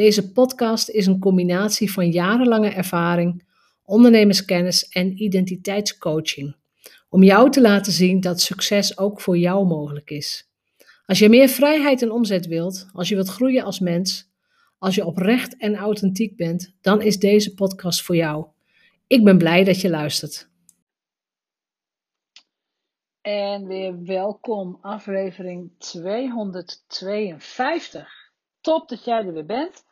Deze podcast is een combinatie van jarenlange ervaring, ondernemerskennis en identiteitscoaching. Om jou te laten zien dat succes ook voor jou mogelijk is. Als je meer vrijheid en omzet wilt, als je wilt groeien als mens, als je oprecht en authentiek bent, dan is deze podcast voor jou. Ik ben blij dat je luistert. En weer welkom, aflevering 252. Top dat jij er weer bent.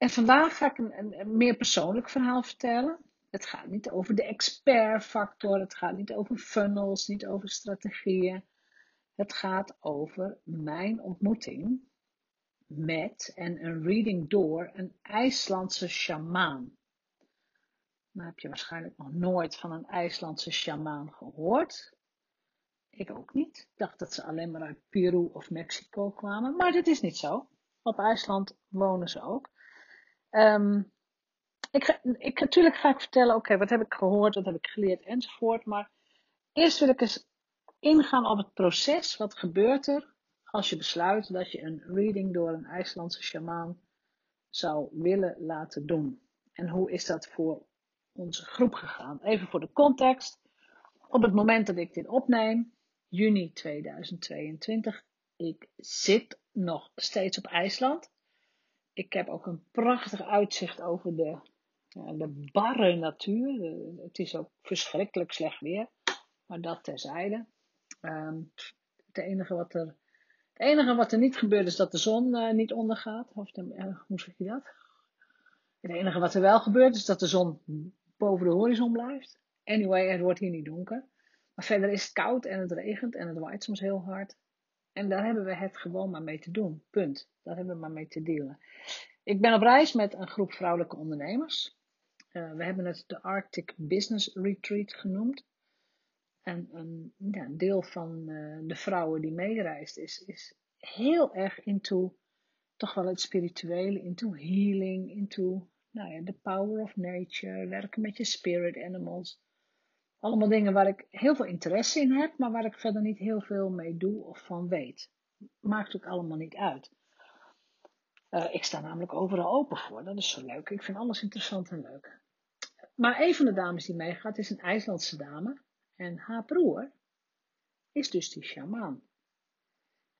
En vandaag ga ik een, meer persoonlijk verhaal vertellen. Het gaat niet over de expertfactor, het gaat niet over funnels, niet over strategieën. Het gaat over mijn ontmoeting met en een reading door een IJslandse shamaan. Nou heb je waarschijnlijk nog nooit van een IJslandse shamaan gehoord. Ik ook niet. Ik dacht dat ze alleen maar uit Peru of Mexico kwamen, maar dat is niet zo. Op IJsland wonen ze ook. Um, ik, ik, natuurlijk ga ik vertellen, oké, wat heb ik gehoord, wat heb ik geleerd enzovoort. Maar eerst wil ik eens ingaan op het proces. Wat gebeurt er als je besluit dat je een reading door een IJslandse shamaan zou willen laten doen? En hoe is dat voor onze groep gegaan? Even voor de context. Op het moment dat ik dit opneem, juni 2022, ik zit nog steeds op IJsland. Ik heb ook een prachtig uitzicht over de, de barre natuur. het is ook verschrikkelijk slecht weer, maar dat terzijde. Um, het, enige wat er, het enige wat er niet gebeurt is dat de zon uh, niet ondergaat. Of de, uh, hoe zeg je dat? Het enige wat er wel gebeurt is dat de zon boven de horizon blijft. Anyway, het wordt hier niet donker. Maar verder is het koud en het regent en het waait soms heel hard. En daar hebben we het gewoon maar mee te doen. Punt. Daar hebben we maar mee te dealen. Ik ben op reis met een groep vrouwelijke ondernemers. Uh, we hebben het de Arctic Business Retreat genoemd. En een, ja, deel van uh, de vrouwen die meereist is, is heel erg into toch wel het spirituele, into healing, into nou ja, the power of nature, werken met je spirit animals. Allemaal dingen waar ik heel veel interesse in heb, maar waar ik verder niet heel veel mee doe of van weet. Maakt ook allemaal niet uit. Uh, ik sta namelijk overal open voor. Dat is zo leuk. Ik vind alles interessant en leuk. Maar een van de dames die meegaat is een IJslandse dame. En haar broer is dus die shamaan.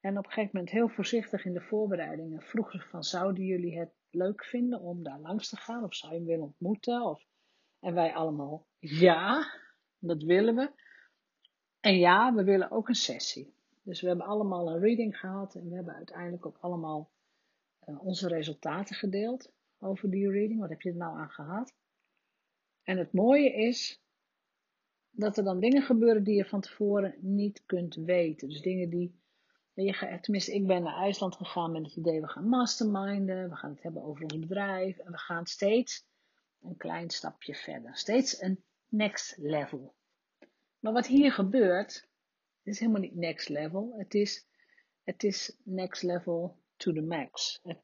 En op een gegeven moment heel voorzichtig in de voorbereidingen vroeg ze van zouden jullie het leuk vinden om daar langs te gaan? Of zou je hem willen ontmoeten? Of... En wij allemaal ja, dat willen we. En ja, we willen ook een sessie. Dus we hebben allemaal een reading gehad en we hebben uiteindelijk ook allemaal uh, onze resultaten gedeeld over die reading. Wat heb je er nou aan gehad? En het mooie is dat er dan dingen gebeuren die je van tevoren niet kunt weten. Dus dingen die. Je, tenminste, ik ben naar IJsland gegaan met het idee: we gaan masterminden, we gaan het hebben over ons bedrijf en we gaan steeds een klein stapje verder. Steeds een next level. Maar wat hier gebeurt, is helemaal niet next level. Het is, het is next level to the max. Het,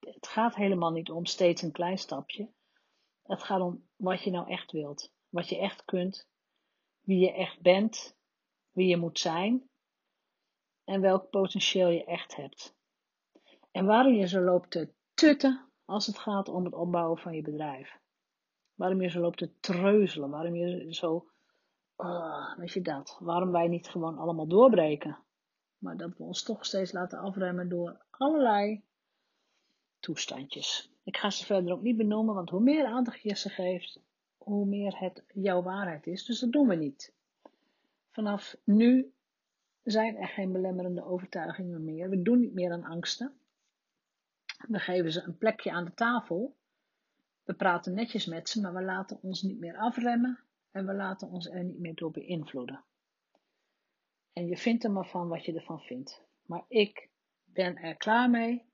het gaat helemaal niet om steeds een klein stapje. Het gaat om wat je nou echt wilt. Wat je echt kunt. Wie je echt bent. Wie je moet zijn. En welk potentieel je echt hebt. En waarom je zo loopt te tutten als het gaat om het opbouwen van je bedrijf. Waarom je zo loopt te treuzelen. Waarom je zo, uh, weet je dat. Waarom wij niet gewoon allemaal doorbreken. Maar dat we ons toch steeds laten afremmen door allerlei toestandjes. Ik ga ze verder ook niet benoemen, want hoe meer aandacht je ze geeft, hoe meer het jouw waarheid is. Dus dat doen we niet. Vanaf nu zijn er geen belemmerende overtuigingen meer. We doen niet meer aan angsten. We geven ze een plekje aan de tafel. We praten netjes met ze, maar we laten ons niet meer afremmen en we laten ons er niet meer door beïnvloeden. En je vindt er maar van wat je ervan vindt. Maar ik ben er klaar mee.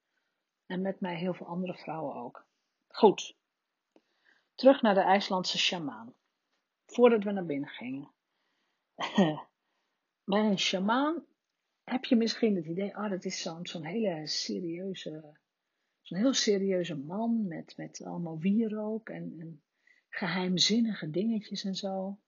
En met mij heel veel andere vrouwen ook. Goed. terug naar de IJslandse shamaan. Voordat we naar binnen gingen. Bij een shamaan heb je misschien het idee, oh, dat is zo'n zo'n hele serieuze, zo'n heel serieuze man met, met allemaal wierook en, en geheimzinnige dingetjes en zo.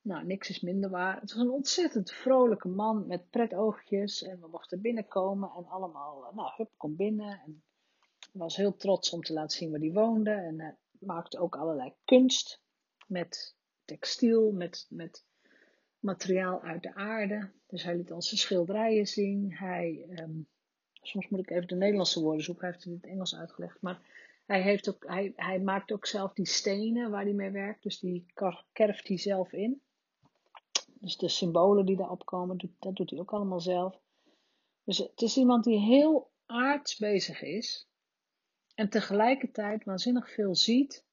Nou, niks is minder waar. Het was een ontzettend vrolijke man met pret oogjes. En we mochten binnenkomen en allemaal, nou, hup, kom binnen. En was heel trots om te laten zien waar hij woonde. En hij maakte ook allerlei kunst met textiel, met, met materiaal uit de aarde. Dus hij liet ons schilderijen zien. Hij, um, soms moet ik even de Nederlandse woorden zoeken, hij heeft het in het Engels uitgelegd. Maar hij, heeft ook, hij, maakt ook zelf die stenen waar hij mee werkt. Dus die kerft hij zelf in. Dus de symbolen die daarop komen, dat doet hij ook allemaal zelf. Dus het is iemand die heel aards bezig is. En tegelijkertijd waanzinnig veel ziet,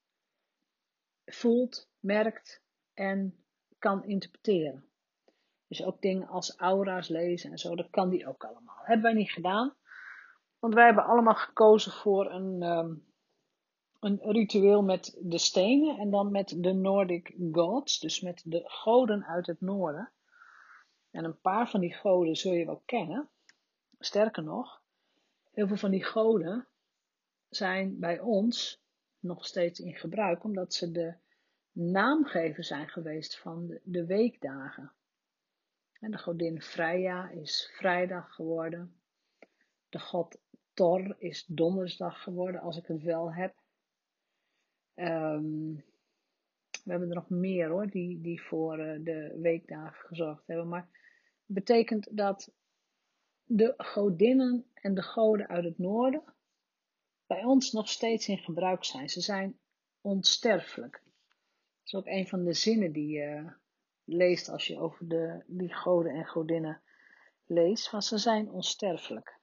voelt, merkt en kan interpreteren. Dus ook dingen als aura's lezen en zo, dat kan die ook allemaal. hebben wij niet gedaan. Want wij hebben allemaal gekozen voor een, ehm, een ritueel met de stenen en dan met de Nordic gods, dus met de goden uit het noorden. En een paar van die goden zul je wel kennen. Sterker nog, heel veel van die goden zijn bij ons nog steeds in gebruik, omdat ze de naamgever zijn geweest van de, weekdagen. En de godin Freya is vrijdag geworden. De god Thor is donderdag geworden, als ik het wel heb. Um, we hebben er nog meer hoor, die, die voor uh, de weekdagen gezorgd hebben. Maar het betekent dat de godinnen en de goden uit het noorden bij ons nog steeds in gebruik zijn. Ze zijn onsterfelijk. Dat is ook een van de zinnen die je leest als je over de, die goden en godinnen leest. Want ze zijn onsterfelijk.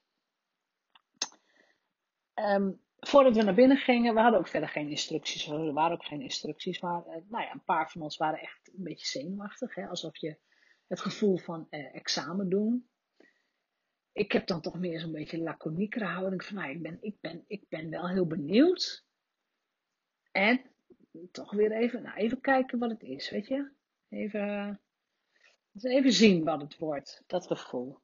Um, voordat we naar binnen gingen, we hadden ook verder geen instructies. Er waren ook geen instructies. Maar uh, nou ja, een paar van ons waren echt een beetje zenuwachtig. Hè? Alsof je het gevoel van uh, examen doen. Ik heb dan toch meer zo'n beetje laconiekere houding van, nou, ik ben, ik, ben, ik ben wel heel benieuwd. En toch weer even, nou, even kijken wat het is, weet je. Even, even zien wat het wordt, dat gevoel.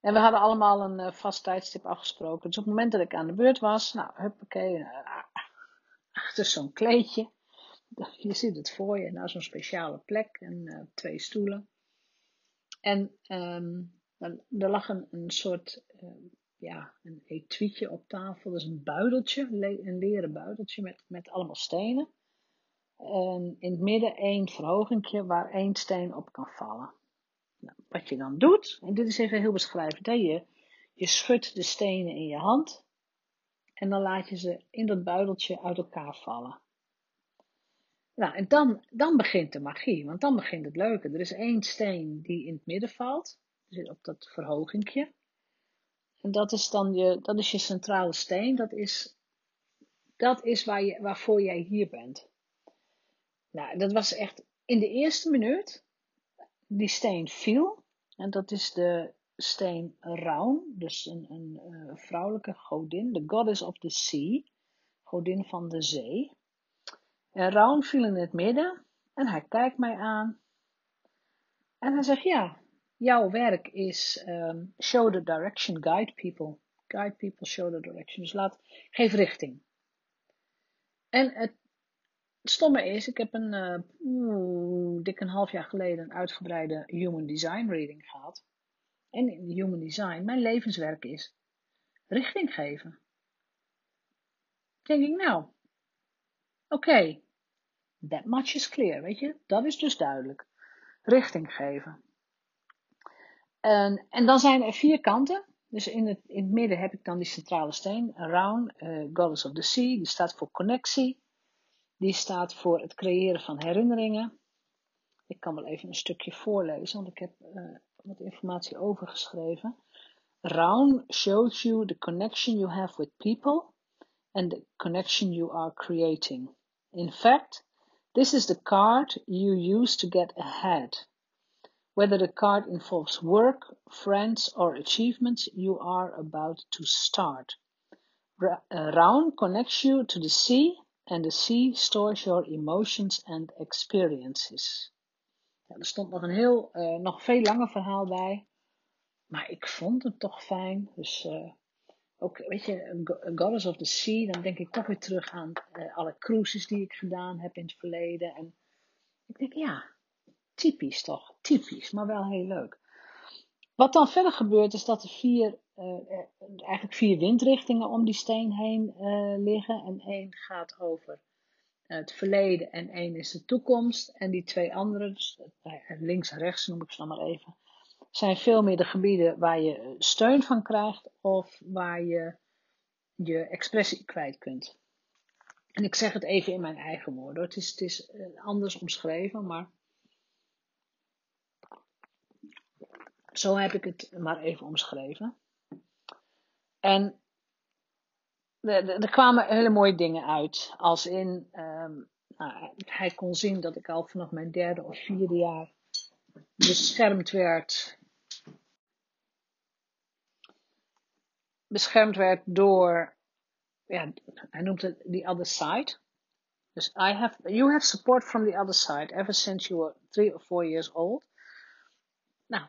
En we hadden allemaal een uh, vast tijdstip afgesproken. Dus op het moment dat ik aan de beurt was, nou, huppakee, uh, achter zo'n kleedje. Je ziet het voor je, nou zo'n speciale plek en uh, twee stoelen. En um, er lag een, soort, ja, een etuietje op tafel. Dus een buideltje, een leren buideltje met, met allemaal stenen. En in het midden één verhogingje waar één steen op kan vallen. Wat je dan doet, en dit is even heel beschrijvend, hè? Je, je schudt de stenen in je hand en dan laat je ze in dat buideltje uit elkaar vallen. Nou, en dan, dan begint de magie, want dan begint het leuke. Er is één steen die in het midden valt, op dat verhogingje. En dat is dan je, dat is je centrale steen, dat is, dat is waar je, waarvoor jij hier bent. Nou, dat was echt in de eerste minuut die steen viel. En dat is de steen Raun, dus een, een uh, vrouwelijke godin, de goddess of the sea, godin van de zee. En Raun viel in het midden en hij kijkt mij aan. En hij zegt, ja, jouw werk is um, show the direction, guide people. Guide people, show the direction. Dus laat, geef richting. En het het stomme is, ik heb een uh, dik een half jaar geleden een uitgebreide Human Design reading gehad. En in Human Design, mijn levenswerk is richting geven. Denk ik nou, oké, that much is clear, weet je, dat is dus duidelijk. Richting geven. En, en dan zijn er vier kanten. Dus in het, in het midden heb ik dan die centrale steen, around, uh, Goddess of the Sea, die staat voor connectie. Die staat voor het creëren van herinneringen. Ik kan wel even een stukje voorlezen, want ik heb uh, wat informatie overgeschreven. Raun shows you the connection you have with people and the connection you are creating. In fact, this is the card you use to get ahead. Whether the card involves work, friends, or achievements you are about to start. Raun connects you to the sea and the sea stores your emotions and experiences. Ja, er stond nog een heel, uh, nog veel langer verhaal bij. Maar ik vond het toch fijn. Dus uh, ook, weet je, Goddess of the Sea, dan denk ik toch weer terug aan uh, alle cruises die ik gedaan heb in het verleden. En ik denk, ja, typisch toch? Typisch, maar wel heel leuk. Wat dan verder gebeurt is dat er vier, eigenlijk vier windrichtingen om die steen heen uh, liggen. En één gaat over het verleden en één is de toekomst. En die twee andere, dus links en rechts noem ik ze nog maar even, zijn veel meer de gebieden waar je steun van krijgt of waar je je expressie kwijt kunt. En ik zeg het even in mijn eigen woorden. Het is, het is anders omschreven, maar Zo heb ik het maar even omschreven. En er kwamen hele mooie dingen uit. Als in, um, nou, hij kon zien dat ik al vanaf mijn derde of vierde jaar beschermd werd. Beschermd werd door, ja, hij noemt het the other side. Dus I have, you have support from the other side ever since you were three or four years old. Nou,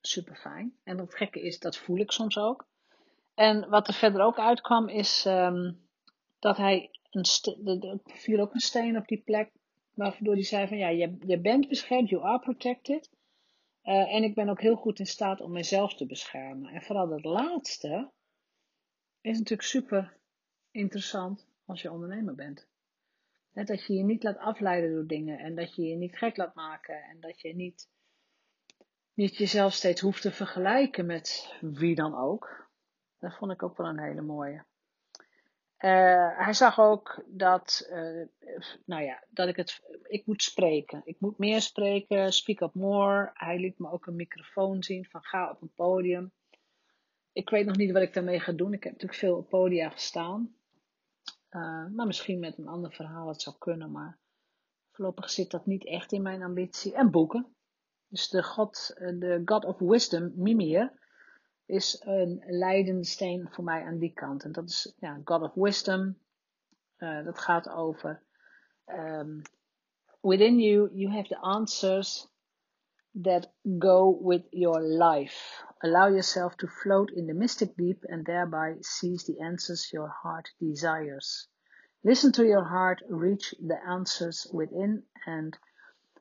super fijn. En het gekke is, dat voel ik soms ook. En wat er verder ook uitkwam, is um, dat hij een er viel ook een steen op die plek, waardoor hij zei van ja, je, je bent beschermd, you are protected. Uh, en ik ben ook heel goed in staat om mezelf te beschermen. En vooral dat laatste is natuurlijk super interessant als je ondernemer bent. Net dat je je niet laat afleiden door dingen en dat je je niet gek laat maken en dat je niet niet jezelf steeds hoeft te vergelijken met wie dan ook. Dat vond ik ook wel een hele mooie. Uh, hij zag ook dat, uh, nou ja, dat ik het, ik moet spreken. Ik moet meer spreken, speak up more. Hij liet me ook een microfoon zien van ga op een podium. Ik weet nog niet wat ik daarmee ga doen. Ik heb natuurlijk veel op podia gestaan. Uh, maar misschien met een ander verhaal, het zou kunnen. Maar voorlopig zit dat niet echt in mijn ambitie. En boeken. Dus de God, eh, de God of Wisdom, Mimir, is een leidende steen voor mij aan die kant. En dat is ja, God of Wisdom. Uh, dat gaat over um, within you, you have the answers that go with your life. Allow yourself to float in the mystic deep and thereby seize the answers your heart desires. Listen to your heart, reach the answers within, and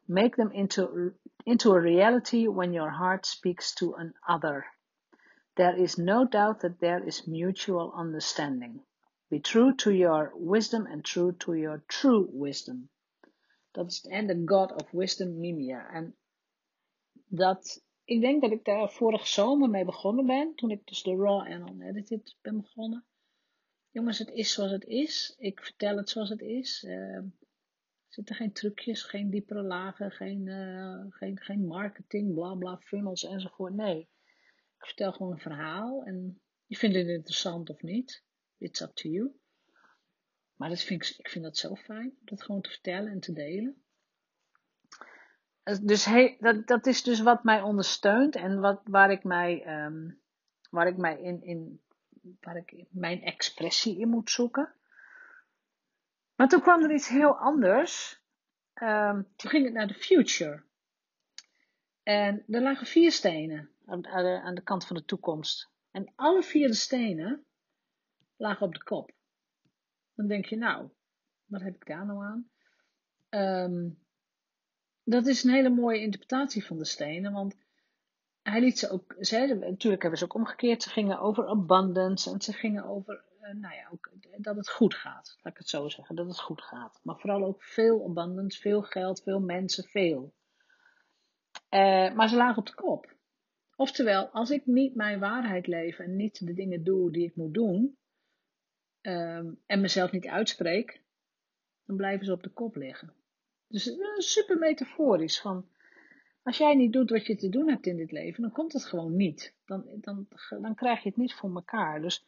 make them into into a reality when your heart speaks to an other. There is no doubt that there is mutual understanding. Be true to your wisdom and true to your true wisdom. Dat is en de God of Wisdom Mimia. En dat, ik denk dat ik daar vorig zomer mee begonnen ben. Toen ik dus de Raw en Unedited ben begonnen. Jongens, het is zoals het is. Ik vertel het zoals het is. Uh, zitten geen trucjes, geen diepere lagen, geen, uh, geen, geen marketing, bla bla, funnels enzovoort. Nee, ik vertel gewoon een verhaal en je vindt het interessant of niet. It's up to you. Maar dat vind ik, ik vind dat zo fijn, dat gewoon te vertellen en te delen. Dus dat, dat is dus wat mij ondersteunt en wat, waar ik mij, um, waar ik mij in, in, waar ik mijn expressie in moet zoeken. Maar toen kwam er iets heel anders. Um, toen ging het naar de future. En er lagen vier stenen aan, aan, de, kant van de toekomst. En alle vier de stenen lagen op de kop. Dan denk je, nou, wat heb ik daar nou aan? Um, dat is een hele mooie interpretatie van de stenen, want hij liet ze ook, ze, natuurlijk hebben ze ook omgekeerd, ze gingen over abundance en ze gingen over uh, nou ja, ook, dat het goed gaat. Laat ik het zo zeggen, dat het goed gaat. Maar vooral ook veel abundance, veel geld, veel mensen, veel. Uh, maar ze lagen op de kop. Oftewel, als ik niet mijn waarheid leef en niet de dingen doe die ik moet doen, um, en mezelf niet uitspreek, dan blijven ze op de kop liggen. Dus uh, super metaforisch van, als jij niet doet wat je te doen hebt in dit leven, dan komt het gewoon niet. Dan, dan, dan krijg je het niet voor elkaar. Dus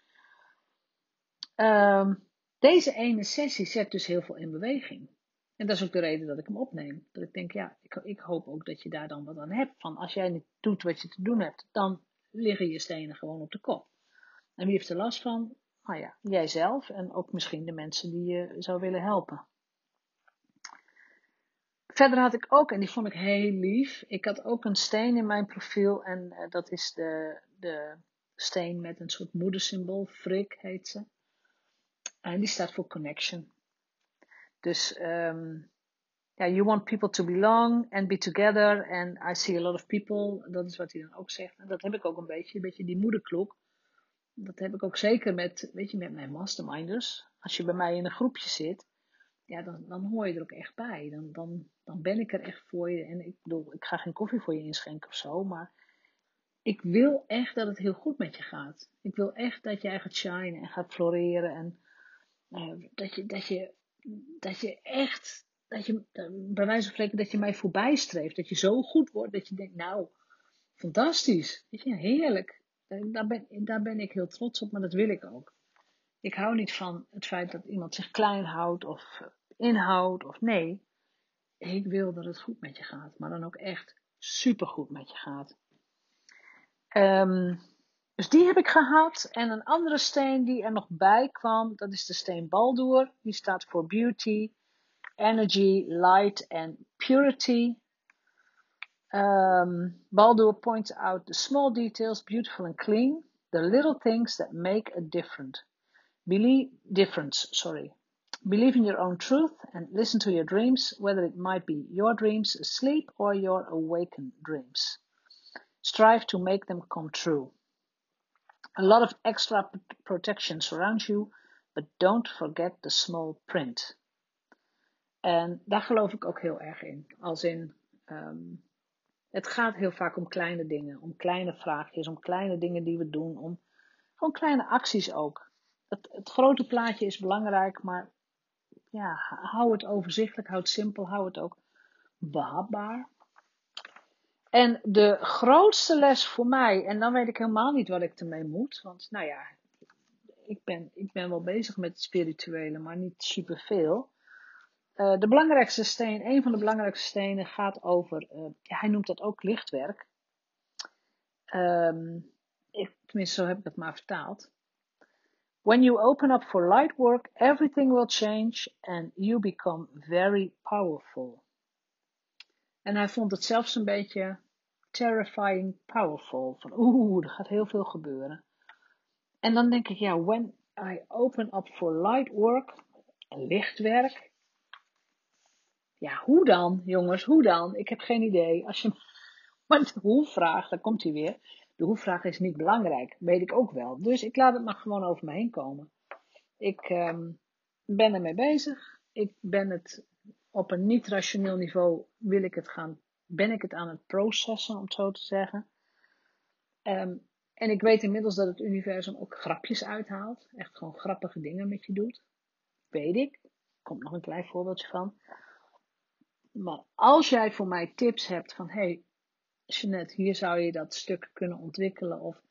Um, deze ene sessie zet dus heel veel in beweging. En dat is ook de reden dat ik hem opneem. Dat ik denk, ja, ik, ik hoop ook dat je daar dan wat aan hebt. Van als jij niet doet wat je te doen hebt, dan liggen je stenen gewoon op de kop. En wie heeft er last van? nou ja, jijzelf en ook misschien de mensen die je zou willen helpen. Verder had ik ook, en die vond ik heel lief, ik had ook een steen in mijn profiel en uh, dat is de, de steen met een soort moedersymbool, Frik heet ze. En die staat voor connection. Dus um, you want people to belong and be together. And I see a lot of people. Dat is wat hij dan ook zegt. En dat heb ik ook een beetje, een beetje die moederklok. Dat heb ik ook zeker met, weet je, met mijn masterminders. Als je bij mij in een groepje zit, ja, dan, dan hoor je er ook echt bij. Dan, dan, dan ben ik er echt voor je. En ik bedoel, ik ga geen koffie voor je inschenken of zo, maar ik wil echt dat het heel goed met je gaat. Ik wil echt dat jij gaat shinen en gaat floreren. En uh, dat, je, dat, je, dat je echt, dat je, bij wijze van spreken, dat je mij voorbij streeft. Dat je zo goed wordt dat je denkt, nou, fantastisch. Weet je, heerlijk. Daar ben, daar ben ik heel trots op, maar dat wil ik ook. Ik hou niet van het feit dat iemand zich klein houdt of inhoudt of nee. Ik wil dat het goed met je gaat, maar dan ook echt supergoed met je gaat. Um, dus die heb ik gehad. En een andere steen die er nog bij kwam, dat is de steen Baldur. Die staat voor beauty, energy, light and purity. Um, Baldur points out the small details, beautiful and clean, the little things that make a difference. Believe, difference, sorry. Believe in your own truth and listen to your dreams, whether it might be your dreams asleep or your awakened dreams. Strive to make them come true. A lot of extra protection surrounds you, but don't forget the small print. En daar geloof ik ook heel erg in. Als in, um, het gaat heel vaak om kleine dingen, om kleine vraagjes, om kleine dingen die we doen, om gewoon kleine acties ook. Het, het grote plaatje is belangrijk, maar ja, hou het overzichtelijk, hou het simpel, hou het ook behapbaar. En de grootste les voor mij, en dan weet ik helemaal niet wat ik ermee moet, want nou ja, ik ben, ik ben wel bezig met het spirituele, maar niet superveel. Uh, de belangrijkste steen, een van de belangrijkste stenen gaat over, uh, hij noemt dat ook lichtwerk. Um, ik, tenminste, zo heb ik het maar vertaald. When you open up for light work, everything will change and you become very powerful. En hij vond het zelfs een beetje terrifying powerful. Van oeh, er gaat heel veel gebeuren. En dan denk ik, ja, when I open up for light work, lichtwerk. Ja, hoe dan, jongens, hoe dan? Ik heb geen idee. Als je maar de hoe vraagt, dan komt hij weer. De hoe vraag is niet belangrijk, weet ik ook wel. Dus ik laat het maar gewoon over me heen komen. Ik um, ben ermee bezig. Ik ben het op een niet rationeel niveau, wil ik het gaan ben ik het aan het processen, om het zo te zeggen. Um, en ik weet inmiddels dat het universum ook grapjes uithaalt. Echt gewoon grappige dingen met je doet. Weet ik. Komt nog een klein voorbeeldje van. Maar als jij voor mij tips hebt van, hey, Jeanette, hier zou je dat stuk kunnen ontwikkelen. Of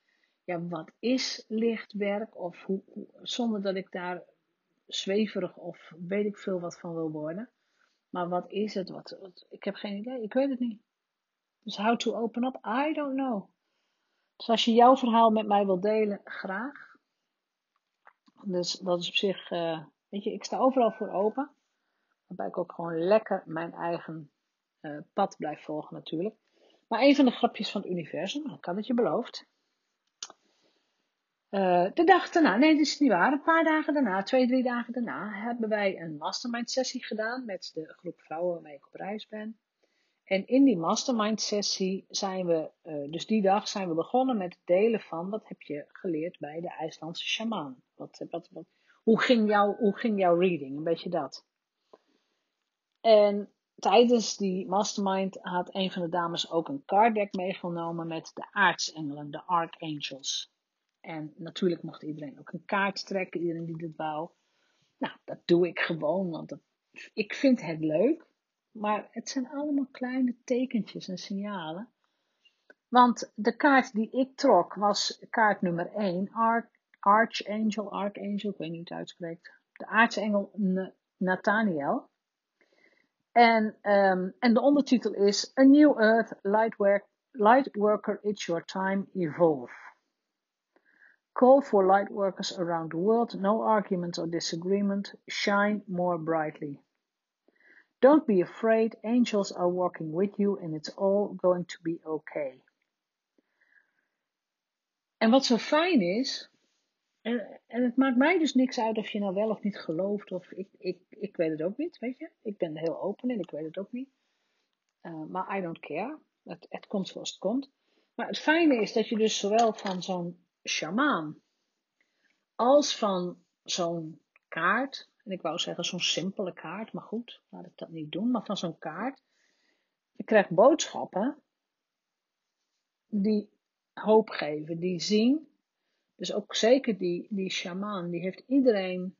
ja, wat is lichtwerk? Of hoe, zonder dat ik daar zweverig of weet ik veel wat van wil worden. Maar wat is het? Wat, ik heb geen idee. Ik weet het niet. Dus how to open up? I don't know. Dus als je jouw verhaal met mij wilt delen, graag. Dus dat is op zich, uh, weet je, ik sta overal voor open. Waarbij ik ook gewoon lekker mijn eigen uh, pad blijf volgen natuurlijk. Maar een van de grapjes van het universum, ik had het je beloofd. Uh, de dag daarna, nee, dat is niet waar. Een paar dagen daarna, twee, drie dagen daarna, hebben wij een mastermind sessie gedaan met de groep vrouwen waarmee ik op reis ben. En in die mastermind sessie zijn we, uh, dus die dag zijn we begonnen met het delen van wat heb je geleerd bij de IJslandse shaman. Wat, wat, wat, hoe, ging jouw, hoe ging jouw reading? Een beetje dat. En tijdens die mastermind had een van de dames ook een card deck meegenomen met de aartsengelen, de archangels. En natuurlijk mocht iedereen ook een kaart trekken, iedereen die dit wou. Nou, dat doe ik gewoon, want dat, ik vind het leuk. Maar het zijn allemaal kleine tekentjes en signalen. Want de kaart die ik trok was kaart nummer 1, Arch, Archangel, Archangel, ik weet niet hoe het uitspreekt. De aartsengel Nathaniel. En, um, en de ondertitel is A New Earth Lightwork, Lightworker It's Your Time Evolve. Call for light workers around the world. No argument or disagreement. Shine more brightly. Don't be afraid. Angels are walking with you and it's all going to be okay. En wat zo fijn is, en, en het maakt mij dus niks uit of je nou wel of niet gelooft, of ik, ik, ik weet het ook niet, weet je. Ik ben heel open en ik weet het ook niet. Uh, maar I don't care. Het, het komt zoals het komt. Maar het fijne is dat je dus zowel van zo'n shamaan als van zo'n kaart, en ik wou zeggen zo'n simpele kaart, maar goed, laat ik dat niet doen, maar van zo'n kaart, je krijgt boodschappen die hoop geven, die zien. Dus ook zeker die, die shamaan, die heeft iedereen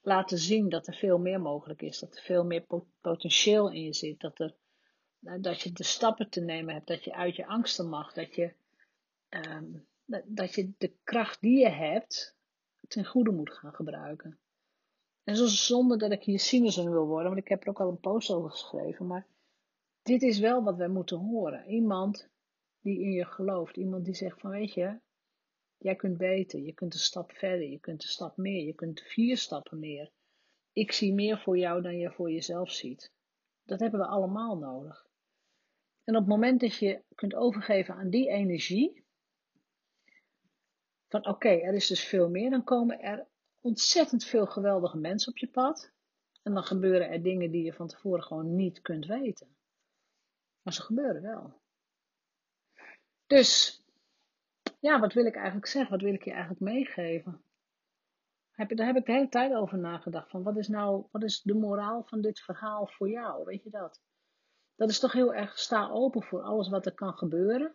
laten zien dat er veel meer mogelijk is. Dat er veel meer potentieel in je zit. Dat, er, nou, dat je de stappen te nemen hebt. Dat je uit je angsten mag. Dat je, ehm, dat, je de kracht die je hebt ten goede moet gaan gebruiken. En zo zonder dat ik hier cynisch in wil worden, want ik heb er ook al een post over geschreven. Maar dit is wel wat wij moeten horen. Iemand die in je gelooft. Iemand die zegt van weet je, jij kunt beter, je kunt een stap verder, je kunt een stap meer, je kunt vier stappen meer. Ik zie meer voor jou dan je voor jezelf ziet. Dat hebben we allemaal nodig. En op het moment dat je kunt overgeven aan die energie, van oké, er is dus veel meer, dan komen er ontzettend veel geweldige mensen op je pad. En dan gebeuren er dingen die je van tevoren gewoon niet kunt weten. Maar ze gebeuren wel. Dus, ja, wat wil ik eigenlijk zeggen? Wat wil ik je eigenlijk meegeven? Heb, daar heb ik de hele tijd over nagedacht. Van wat is nou, wat is de moraal van dit verhaal voor jou? Weet je dat? Dat is toch heel erg, sta open voor alles wat er kan gebeuren.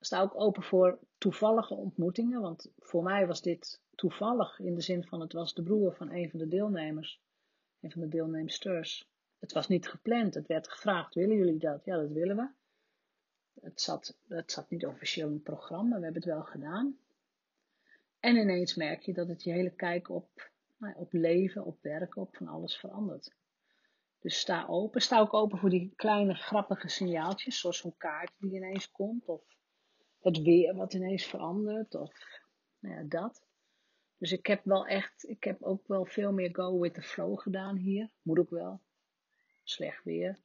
Sta ook open voor toevallige ontmoetingen. Want voor mij was dit toevallig in de zin van het was de broer van een van de deelnemers. Een van de deelnemsters. Het was niet gepland. Het werd gevraagd, willen jullie dat? Ja, dat willen we. Het zat, het zat niet officieel in het programma, we hebben het wel gedaan. En ineens merk je dat het je hele kijk op, nou, op leven, op werken, op van alles verandert. Dus sta open. Sta ook open voor die kleine grappige signaaltjes, zoals zo'n kaart die ineens komt, of het weer wat ineens verandert, of nou ja, dat. Dus ik heb wel echt, ik heb ook wel veel meer go with the flow gedaan hier. Moet ook wel. Slecht weer.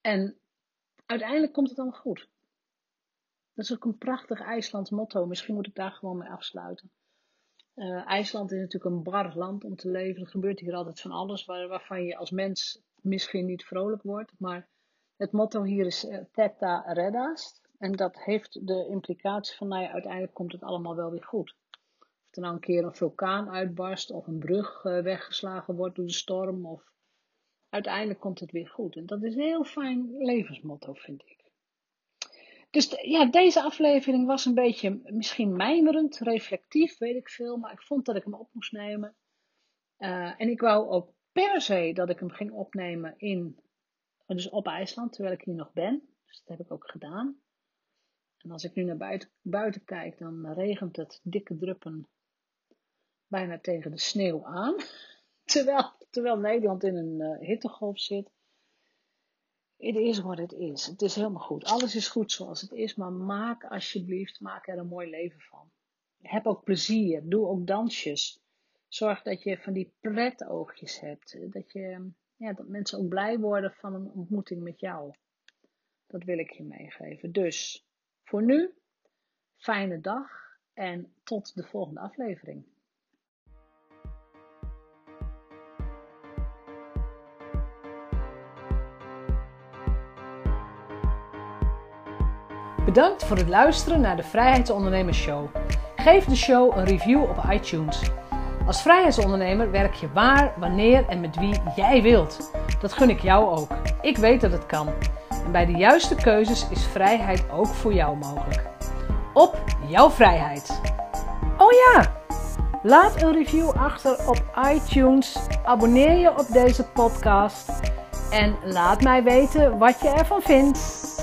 En uiteindelijk komt het allemaal goed. Dat is ook een prachtig IJslands motto. Misschien moet ik daar gewoon mee afsluiten. Uh, IJsland is natuurlijk een bar land om te leven. Er gebeurt hier altijd van alles waar, waarvan je als mens misschien niet vrolijk wordt. Maar het motto hier is uh, Theta Redast. En dat heeft de implicatie van, nou ja, uiteindelijk komt het allemaal wel weer goed. Of er nou een keer een vulkaan uitbarst, of een brug uh, weggeslagen wordt door de storm, of uiteindelijk komt het weer goed. En dat is een heel fijn levensmotto, vind ik. Dus ja, deze aflevering was een beetje misschien mijmerend, reflectief, weet ik veel. Maar ik vond dat ik hem op moest nemen. Uh, en ik wou ook per se dat ik hem ging opnemen in, dus op IJsland, terwijl ik hier nog ben. Dus dat heb ik ook gedaan. En als ik nu naar buiten, kijk, dan regent het dikke druppen bijna tegen de sneeuw aan. Terwijl, terwijl Nederland in een uh, hittegolf zit. Het is wat het is. Het is helemaal goed. Alles is goed zoals het is. Maar maak alsjeblieft, maak er een mooi leven van. Heb ook plezier. Doe ook dansjes. Zorg dat je van die pretoogjes hebt. Dat, je, ja, dat mensen ook blij worden van een ontmoeting met jou. Dat wil ik je meegeven. Dus voor nu, fijne dag en tot de volgende aflevering. Bedankt voor het luisteren naar de Vrijheidsondernemers Show. Geef de show een review op iTunes. Als vrijheidsondernemer werk je waar, wanneer en met wie jij wilt. Dat gun ik jou ook. Ik weet dat het kan. En bij de juiste keuzes is vrijheid ook voor jou mogelijk. Op jouw vrijheid. Oh ja, laat een review achter op iTunes. Abonneer je op deze podcast. En laat mij weten wat je ervan vindt.